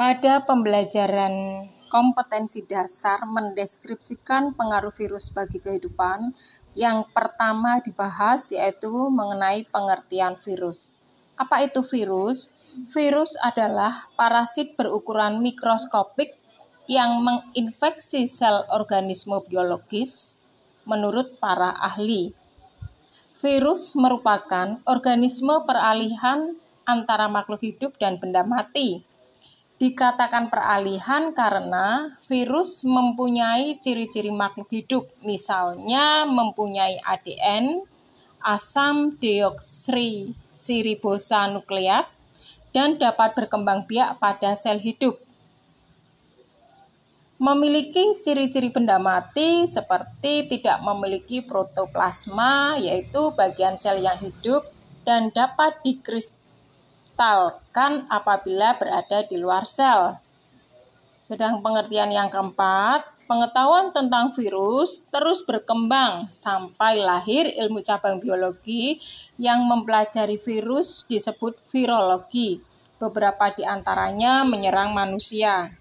Pada pembelajaran kompetensi dasar mendeskripsikan pengaruh virus bagi kehidupan, yang pertama dibahas yaitu mengenai pengertian virus. Apa itu virus? Virus adalah parasit berukuran mikroskopik yang menginfeksi sel organisme biologis menurut para ahli. Virus merupakan organisme peralihan antara makhluk hidup dan benda mati Dikatakan peralihan karena virus mempunyai ciri-ciri makhluk hidup, misalnya mempunyai ADN, asam nukleat, dan dapat berkembang biak pada sel hidup. Memiliki ciri-ciri benda mati seperti tidak memiliki protoplasma, yaitu bagian sel yang hidup, dan dapat dikristal dibatalkan apabila berada di luar sel. Sedang pengertian yang keempat, pengetahuan tentang virus terus berkembang sampai lahir ilmu cabang biologi yang mempelajari virus disebut virologi. Beberapa di antaranya menyerang manusia.